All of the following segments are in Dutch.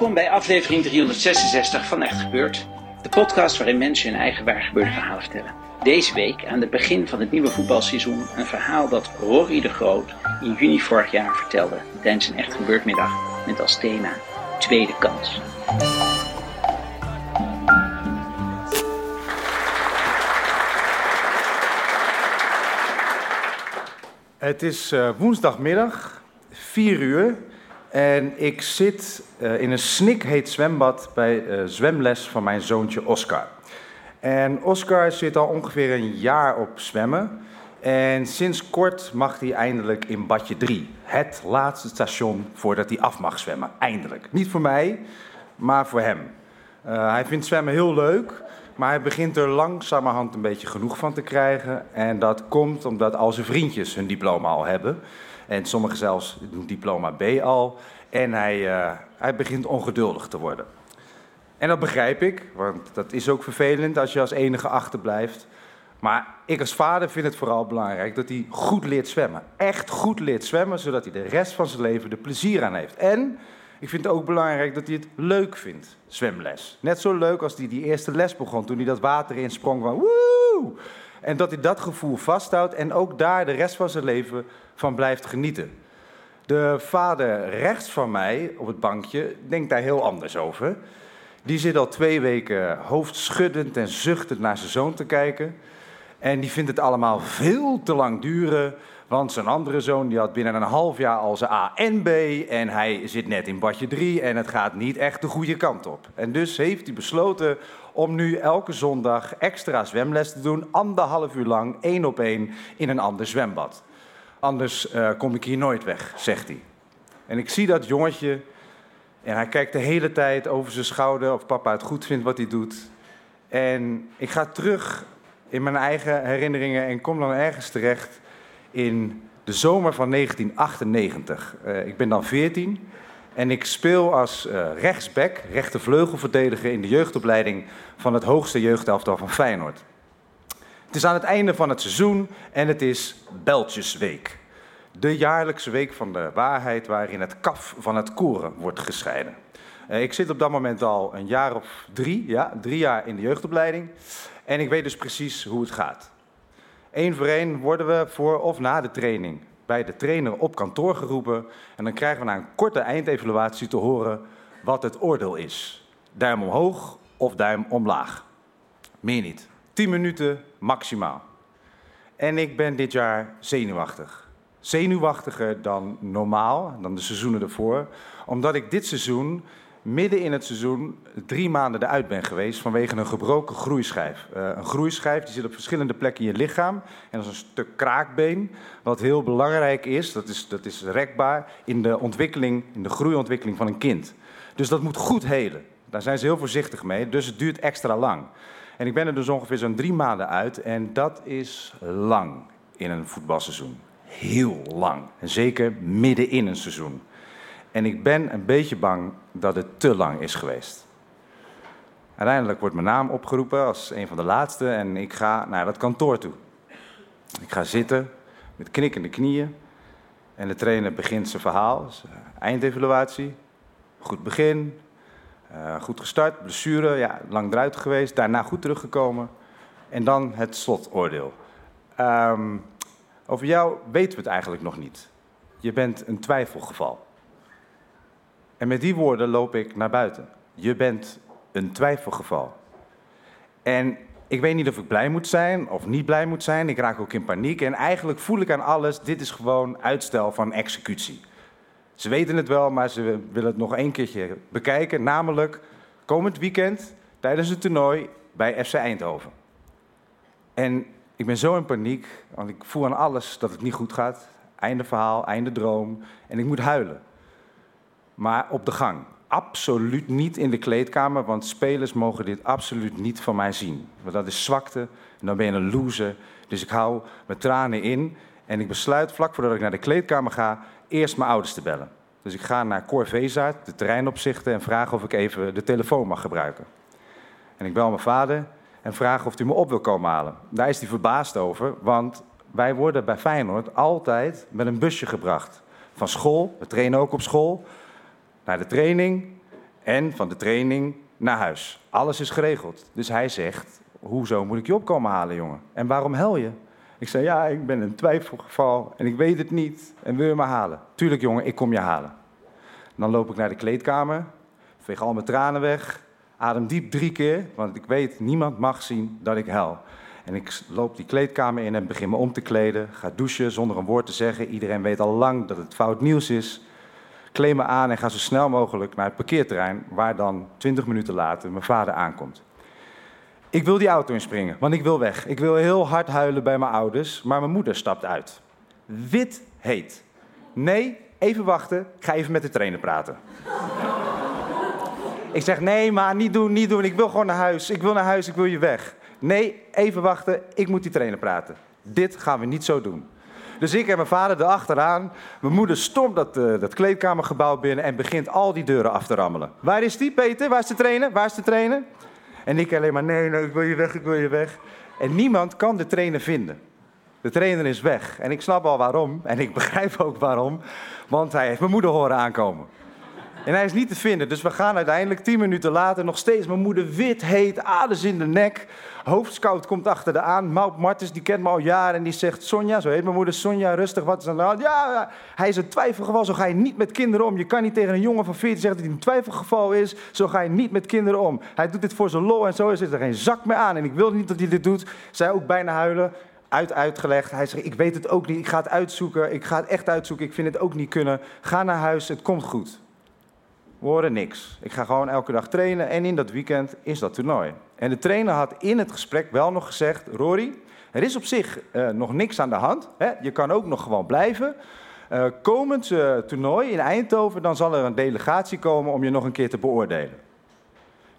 Welkom bij aflevering 366 van Echt Gebeurd. De podcast waarin mensen hun eigen waargebeurde verhalen vertellen. Deze week, aan het begin van het nieuwe voetbalseizoen, een verhaal dat Rory de Groot in juni vorig jaar vertelde tijdens een Echt Gebeurd middag met als thema Tweede Kans. Het is uh, woensdagmiddag, 4 uur. En ik zit uh, in een snikheet zwembad bij uh, zwemles van mijn zoontje Oscar. En Oscar zit al ongeveer een jaar op zwemmen. En sinds kort mag hij eindelijk in badje 3. Het laatste station voordat hij af mag zwemmen. Eindelijk. Niet voor mij, maar voor hem. Uh, hij vindt zwemmen heel leuk. Maar hij begint er langzamerhand een beetje genoeg van te krijgen. En dat komt omdat al zijn vriendjes hun diploma al hebben. En sommigen zelfs doen diploma B al. En hij, uh, hij begint ongeduldig te worden. En dat begrijp ik, want dat is ook vervelend als je als enige achterblijft. Maar ik als vader vind het vooral belangrijk dat hij goed leert zwemmen. Echt goed leert zwemmen, zodat hij de rest van zijn leven er plezier aan heeft. En ik vind het ook belangrijk dat hij het leuk vindt, zwemles. Net zo leuk als hij die eerste les begon, toen hij dat water insprong van woe! En dat hij dat gevoel vasthoudt en ook daar de rest van zijn leven van blijft genieten. De vader rechts van mij op het bankje denkt daar heel anders over. Die zit al twee weken hoofdschuddend en zuchtend naar zijn zoon te kijken. En die vindt het allemaal veel te lang duren. Want zijn andere zoon die had binnen een half jaar al zijn A en B. En hij zit net in badje 3 en het gaat niet echt de goede kant op. En dus heeft hij besloten om nu elke zondag extra zwemles te doen. Anderhalf uur lang, één op één, in een ander zwembad. Anders uh, kom ik hier nooit weg, zegt hij. En ik zie dat jongetje en hij kijkt de hele tijd over zijn schouder of papa het goed vindt wat hij doet. En ik ga terug in mijn eigen herinneringen en kom dan ergens terecht in de zomer van 1998. Uh, ik ben dan 14 en ik speel als uh, rechtsback, rechtervleugelverdediger in de jeugdopleiding van het hoogste jeugdelftal van Feyenoord. Het is aan het einde van het seizoen en het is Beltjesweek. De jaarlijkse week van de waarheid waarin het kaf van het koren wordt gescheiden. Uh, ik zit op dat moment al een jaar of drie, ja, drie jaar in de jeugdopleiding. En ik weet dus precies hoe het gaat. Eén voor één worden we voor of na de training bij de trainer op kantoor geroepen. En dan krijgen we na een korte eindevaluatie te horen wat het oordeel is. Duim omhoog of duim omlaag. Meer niet. 10 minuten maximaal. En ik ben dit jaar zenuwachtig. Zenuwachtiger dan normaal, dan de seizoenen ervoor. Omdat ik dit seizoen, midden in het seizoen, drie maanden eruit ben geweest vanwege een gebroken groeischijf. Uh, een groeischijf die zit op verschillende plekken in je lichaam. En dat is een stuk kraakbeen, wat heel belangrijk is, dat is, dat is rekbaar, in de ontwikkeling, in de groeiontwikkeling van een kind. Dus dat moet goed helen. Daar zijn ze heel voorzichtig mee, dus het duurt extra lang. En ik ben er dus ongeveer zo'n drie maanden uit. En dat is lang in een voetbalseizoen. Heel lang. En zeker midden in een seizoen. En ik ben een beetje bang dat het te lang is geweest. Uiteindelijk wordt mijn naam opgeroepen als een van de laatste en ik ga naar dat kantoor toe. Ik ga zitten met knikkende knieën en de trainer begint zijn verhaal, eindevaluatie. Goed begin, uh, goed gestart, blessure, ja, lang eruit geweest, daarna goed teruggekomen. En dan het slotoordeel. Um, over jou weten we het eigenlijk nog niet. Je bent een twijfelgeval. En met die woorden loop ik naar buiten. Je bent een twijfelgeval. En ik weet niet of ik blij moet zijn of niet blij moet zijn. Ik raak ook in paniek. En eigenlijk voel ik aan alles, dit is gewoon uitstel van executie. Ze weten het wel, maar ze willen het nog één keertje bekijken. Namelijk komend weekend tijdens het toernooi bij FC Eindhoven. En ik ben zo in paniek, want ik voel aan alles dat het niet goed gaat. Einde verhaal, einde droom. En ik moet huilen. Maar op de gang. Absoluut niet in de kleedkamer, want spelers mogen dit absoluut niet van mij zien. Want dat is zwakte en dan ben je een loser. Dus ik hou mijn tranen in en ik besluit vlak voordat ik naar de kleedkamer ga, eerst mijn ouders te bellen. Dus ik ga naar Cor Vezaart, de terreinopzichter, en vraag of ik even de telefoon mag gebruiken. En ik bel mijn vader en vraag of hij me op wil komen halen. Daar is hij verbaasd over, want wij worden bij Feyenoord altijd met een busje gebracht. Van school, we trainen ook op school, naar de training en van de training naar huis. Alles is geregeld. Dus hij zegt, hoezo moet ik je opkomen halen, jongen? En waarom hel je? Ik zei, ja, ik ben een twijfelgeval en ik weet het niet en wil je me halen? Tuurlijk, jongen, ik kom je halen. Dan loop ik naar de kleedkamer, veeg al mijn tranen weg, adem diep drie keer, want ik weet, niemand mag zien dat ik hel. En ik loop die kleedkamer in en begin me om te kleden, ga douchen zonder een woord te zeggen. Iedereen weet al lang dat het fout nieuws is. Me aan en ga zo snel mogelijk naar het parkeerterrein, waar dan 20 minuten later mijn vader aankomt. Ik wil die auto inspringen, want ik wil weg. Ik wil heel hard huilen bij mijn ouders, maar mijn moeder stapt uit. Wit heet. Nee, even wachten, ik ga even met de trainer praten. ik zeg, nee maar, niet doen, niet doen, ik wil gewoon naar huis. Ik wil naar huis, ik wil je weg. Nee, even wachten, ik moet die trainer praten. Dit gaan we niet zo doen. Dus ik en mijn vader erachteraan. Mijn moeder stormt dat, uh, dat kleedkamergebouw binnen en begint al die deuren af te rammelen. Waar is die, Peter? Waar is de trainer? Waar is de trainer? En ik alleen maar, nee, nee, ik wil je weg, ik wil je weg. En niemand kan de trainer vinden. De trainer is weg. En ik snap al waarom. En ik begrijp ook waarom. Want hij heeft mijn moeder horen aankomen. En hij is niet te vinden. Dus we gaan uiteindelijk tien minuten later nog steeds mijn moeder wit heet, aders in de nek. Hoofdscout komt achter de aan. Maud Martens, die kent me al jaren. En die zegt, Sonja, zo heet mijn moeder, Sonja, rustig, wat is aan de hand? Ja, hij is een twijfelgeval. Zo ga je niet met kinderen om. Je kan niet tegen een jongen van 14 zeggen dat hij een twijfelgeval is. Zo ga je niet met kinderen om. Hij doet dit voor zijn lol en zo is er geen zak meer aan. En ik wil niet dat hij dit doet. Zij ook bijna huilen uit uitgelegd. Hij zegt, ik weet het ook niet, ik ga het uitzoeken, ik ga het echt uitzoeken, ik vind het ook niet kunnen. Ga naar huis, het komt goed. We niks. Ik ga gewoon elke dag trainen en in dat weekend is dat toernooi. En de trainer had in het gesprek wel nog gezegd: Rory, er is op zich uh, nog niks aan de hand. Hè? Je kan ook nog gewoon blijven. Uh, komend uh, toernooi in Eindhoven, dan zal er een delegatie komen om je nog een keer te beoordelen.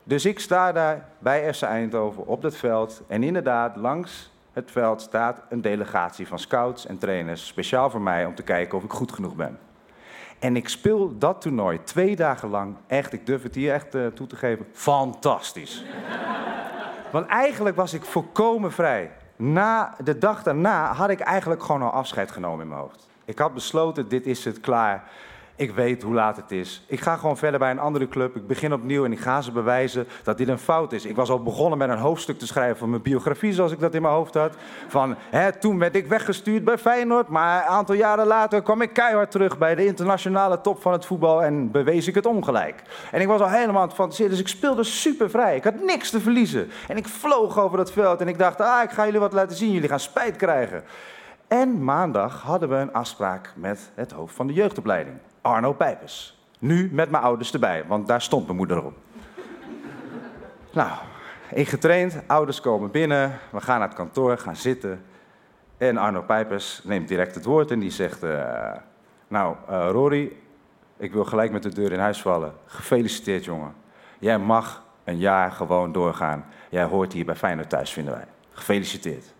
Dus ik sta daar bij FC Eindhoven op dat veld. En inderdaad, langs het veld staat een delegatie van scouts en trainers. Speciaal voor mij om te kijken of ik goed genoeg ben. En ik speel dat toernooi twee dagen lang. Echt, ik durf het hier echt uh, toe te geven. Fantastisch. Want eigenlijk was ik volkomen vrij. Na de dag daarna had ik eigenlijk gewoon al afscheid genomen in mijn hoofd. Ik had besloten, dit is het, klaar. Ik weet hoe laat het is. Ik ga gewoon verder bij een andere club. Ik begin opnieuw en ik ga ze bewijzen dat dit een fout is. Ik was al begonnen met een hoofdstuk te schrijven van mijn biografie, zoals ik dat in mijn hoofd had. Van, hè, toen werd ik weggestuurd bij Feyenoord, maar een aantal jaren later kwam ik keihard terug bij de internationale top van het voetbal en bewees ik het ongelijk. En ik was al helemaal aan het fantaseren, dus ik speelde super vrij. Ik had niks te verliezen. En ik vloog over dat veld en ik dacht, ah, ik ga jullie wat laten zien, jullie gaan spijt krijgen. En maandag hadden we een afspraak met het hoofd van de jeugdopleiding. Arno Pijpers. Nu met mijn ouders erbij, want daar stond mijn moeder op. nou, ik getraind, ouders komen binnen, we gaan naar het kantoor, gaan zitten. En Arno Pijpers neemt direct het woord en die zegt... Uh, nou, uh, Rory, ik wil gelijk met de deur in huis vallen. Gefeliciteerd, jongen. Jij mag een jaar gewoon doorgaan. Jij hoort hier bij Feyenoord thuis, vinden wij. Gefeliciteerd.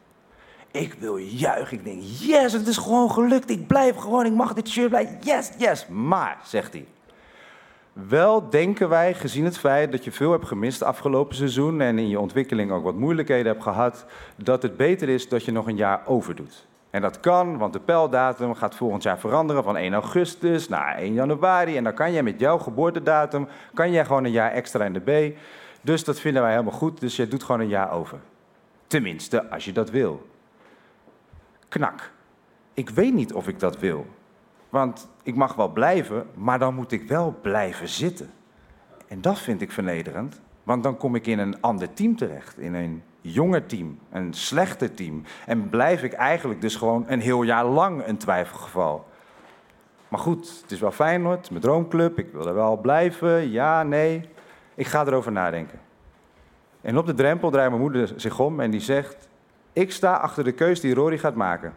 Ik wil juichen. Ik denk, yes, het is gewoon gelukt. Ik blijf gewoon, ik mag dit shirt blijven. Yes, yes. Maar, zegt hij. Wel denken wij, gezien het feit dat je veel hebt gemist afgelopen seizoen en in je ontwikkeling ook wat moeilijkheden hebt gehad, dat het beter is dat je nog een jaar overdoet. En dat kan, want de pijldatum gaat volgend jaar veranderen van 1 augustus naar 1 januari. En dan kan jij met jouw geboortedatum, kan jij gewoon een jaar extra in de B. Dus dat vinden wij helemaal goed, dus jij doet gewoon een jaar over. Tenminste, als je dat wil knak. Ik weet niet of ik dat wil. Want ik mag wel blijven, maar dan moet ik wel blijven zitten. En dat vind ik vernederend, want dan kom ik in een ander team terecht. In een jonger team, een slechter team. En blijf ik eigenlijk dus gewoon een heel jaar lang een twijfelgeval. Maar goed, het is wel Feyenoord, mijn droomclub, ik wil er wel blijven, ja, nee. Ik ga erover nadenken. En op de drempel draait mijn moeder zich om en die zegt... Ik sta achter de keus die Rory gaat maken.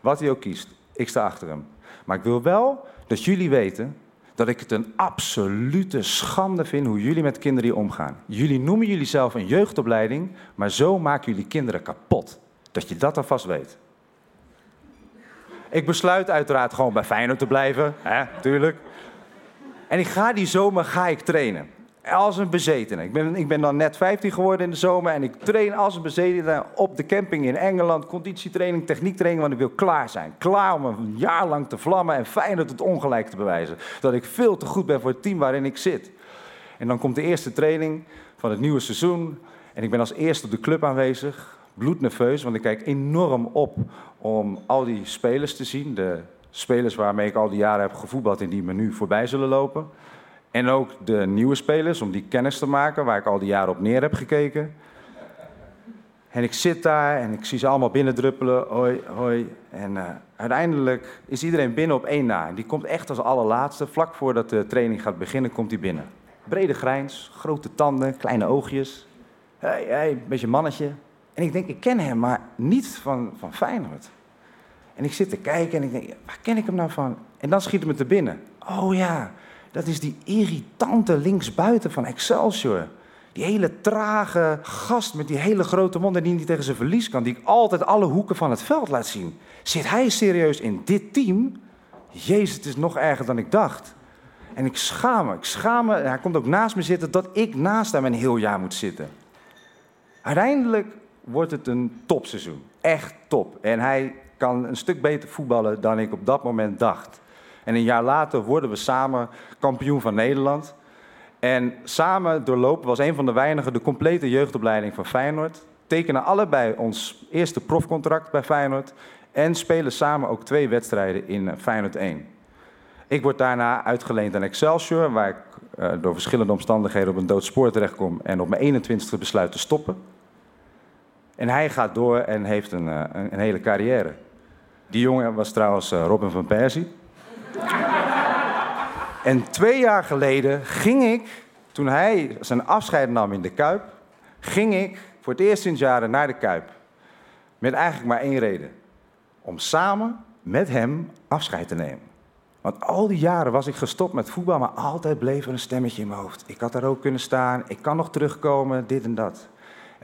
Wat hij ook kiest, ik sta achter hem. Maar ik wil wel dat jullie weten dat ik het een absolute schande vind hoe jullie met kinderen hier omgaan. Jullie noemen jullie zelf een jeugdopleiding, maar zo maken jullie kinderen kapot. Dat je dat alvast weet. Ik besluit uiteraard gewoon bij Feyenoord te blijven, hè, tuurlijk. En ik ga die zomer ga ik trainen. Als een bezetene. Ik ben, ik ben dan net 15 geworden in de zomer en ik train als een bezetene op de camping in Engeland. Conditietraining, techniektraining, want ik wil klaar zijn. Klaar om een jaar lang te vlammen en Feyenoord het ongelijk te bewijzen. Dat ik veel te goed ben voor het team waarin ik zit. En dan komt de eerste training van het nieuwe seizoen. En ik ben als eerste op de club aanwezig. Bloednerveus, want ik kijk enorm op om al die spelers te zien. De spelers waarmee ik al die jaren heb gevoetbald en die me nu voorbij zullen lopen. En ook de nieuwe spelers, om die kennis te maken, waar ik al die jaren op neer heb gekeken. En ik zit daar en ik zie ze allemaal binnendruppelen, hoi, hoi. En uh, uiteindelijk is iedereen binnen op één na. En die komt echt als allerlaatste, vlak voordat de training gaat beginnen, komt hij binnen. Brede grijns, grote tanden, kleine oogjes. Hey, hey, beetje mannetje. En ik denk, ik ken hem, maar niet van, van Feyenoord. En ik zit te kijken en ik denk, waar ken ik hem nou van? En dan schiet het me binnen. Oh ja, dat is die irritante linksbuiten van Excelsior. Die hele trage gast met die hele grote mond en die niet tegen zijn verlies kan. Die altijd alle hoeken van het veld laat zien. Zit hij serieus in dit team? Jezus, het is nog erger dan ik dacht. En ik schaam me, ik schaam me. Hij komt ook naast me zitten dat ik naast hem een heel jaar moet zitten. Uiteindelijk wordt het een topseizoen. Echt top. En hij kan een stuk beter voetballen dan ik op dat moment dacht. En een jaar later worden we samen kampioen van Nederland. En samen doorlopen was een van de weinigen de complete jeugdopleiding van Feyenoord. Tekenen allebei ons eerste profcontract bij Feyenoord. En spelen samen ook twee wedstrijden in Feyenoord 1. Ik word daarna uitgeleend aan Excelsior, waar ik uh, door verschillende omstandigheden op een dood spoor terechtkom en op mijn 21ste besluit te stoppen. En hij gaat door en heeft een, uh, een hele carrière. Die jongen was trouwens Robin van Persie. En twee jaar geleden ging ik, toen hij zijn afscheid nam in de Kuip, ging ik voor het eerst sinds jaren naar de Kuip. Met eigenlijk maar één reden. Om samen met hem afscheid te nemen. Want al die jaren was ik gestopt met voetbal, maar altijd bleef er een stemmetje in mijn hoofd. Ik had daar ook kunnen staan, ik kan nog terugkomen, dit en dat.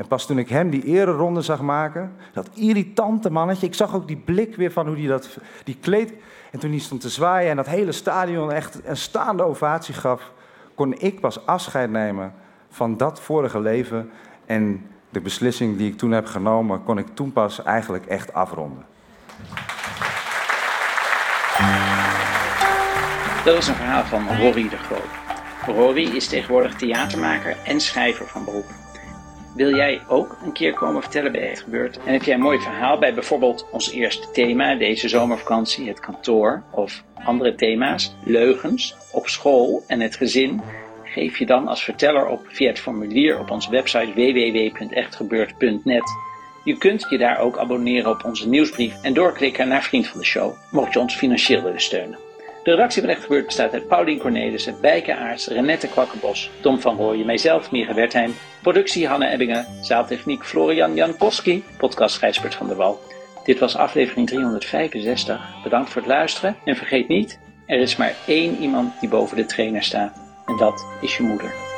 En pas toen ik hem die ereronde zag maken, dat irritante mannetje, ik zag ook die blik weer van hoe hij dat, die kleed... En toen hij stond te zwaaien en dat hele stadion echt een staande ovatie gaf, kon ik pas afscheid nemen van dat vorige leven. En de beslissing die ik toen heb genomen, kon ik toen pas eigenlijk echt afronden. Dat was een verhaal van Rory de Groot. Rory is tegenwoordig theatermaker en schrijver van beroep. Wil jij ook een keer komen vertellen bij Echt Gebeurd? En heb jij een mooi verhaal bij bijvoorbeeld ons eerste thema deze zomervakantie, het kantoor, of andere thema's, leugens, op school en het gezin? Geef je dan als verteller op via het formulier op onze website www.echtgebeurd.net. Je kunt je daar ook abonneren op onze nieuwsbrief en doorklikken naar Vriend van de Show, mocht je ons financieel willen steunen. De redactie van Echt Gebeurd bestaat uit Paulien Cornelissen, Bijke Aarts, Renette Kwakkenbos, Tom van Rooyen, mijzelf, Mieke Wertheim, productie Hanne Ebbingen, zaaltechniek Florian Jankowski, podcast Gijsbert van der Wal. Dit was aflevering 365. Bedankt voor het luisteren en vergeet niet, er is maar één iemand die boven de trainer staat en dat is je moeder.